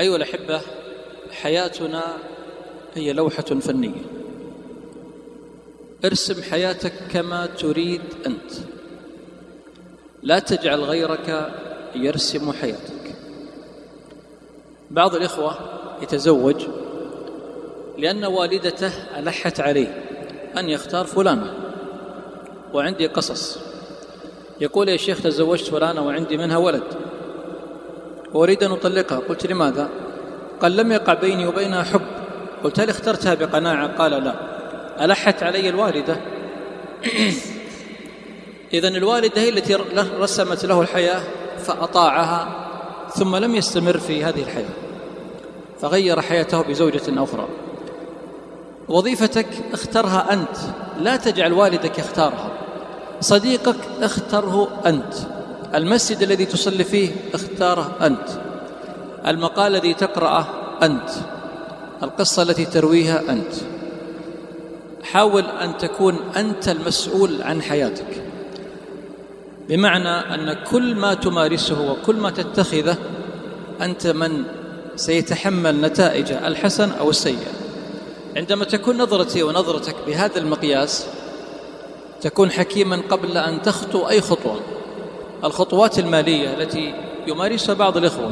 أيها الأحبة حياتنا هي لوحة فنية. ارسم حياتك كما تريد أنت. لا تجعل غيرك يرسم حياتك. بعض الإخوة يتزوج لأن والدته ألحت عليه أن يختار فلانة. وعندي قصص. يقول يا شيخ تزوجت فلانة وعندي منها ولد. وأريد أن أطلقها. قلت لماذا؟ قال لم يقع بيني وبينها حب. قلت هل اخترتها بقناعة؟ قال لا. ألحت علي الوالدة. إذا الوالدة هي التي رسمت له الحياة فأطاعها ثم لم يستمر في هذه الحياة. فغير حياته بزوجة أخرى. وظيفتك اخترها أنت. لا تجعل والدك يختارها. صديقك اختره أنت. المسجد الذي تصلي فيه اختاره أنت. المقال الذي تقرأه أنت. القصة التي ترويها أنت. حاول أن تكون أنت المسؤول عن حياتك. بمعنى أن كل ما تمارسه وكل ما تتخذه أنت من سيتحمل نتائج الحسن أو السيء عندما تكون نظرتي ونظرتك بهذا المقياس تكون حكيما قبل أن تخطو أي خطوة. الخطوات المالية التي يمارسها بعض الإخوة.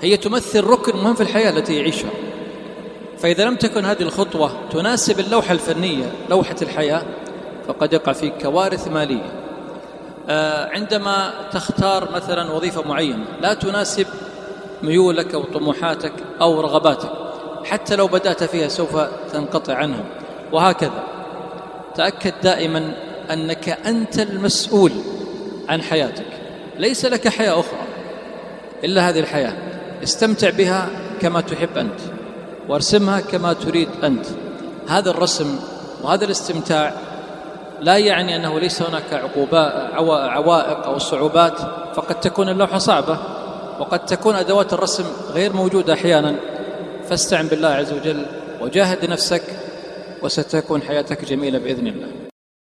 هي تمثل ركن مهم في الحياة التي يعيشها. فإذا لم تكن هذه الخطوة تناسب اللوحة الفنية لوحة الحياة فقد يقع فيك كوارث مالية. آه، عندما تختار مثلا وظيفة معينة لا تناسب ميولك أو طموحاتك أو رغباتك. حتى لو بدأت فيها سوف تنقطع عنها. وهكذا. تأكد دائما أنك أنت المسؤول عن حياتك. ليس لك حياة أخرى إلا هذه الحياة. استمتع بها كما تحب أنت. وارسمها كما تريد أنت. هذا الرسم وهذا الاستمتاع لا يعني أنه ليس هناك عوائق أو صعوبات. فقد تكون اللوحة صعبة. وقد تكون أدوات الرسم غير موجودة أحيانا. فاستعن بالله عز وجل وجاهد نفسك وستكون حياتك جميلة بإذن الله.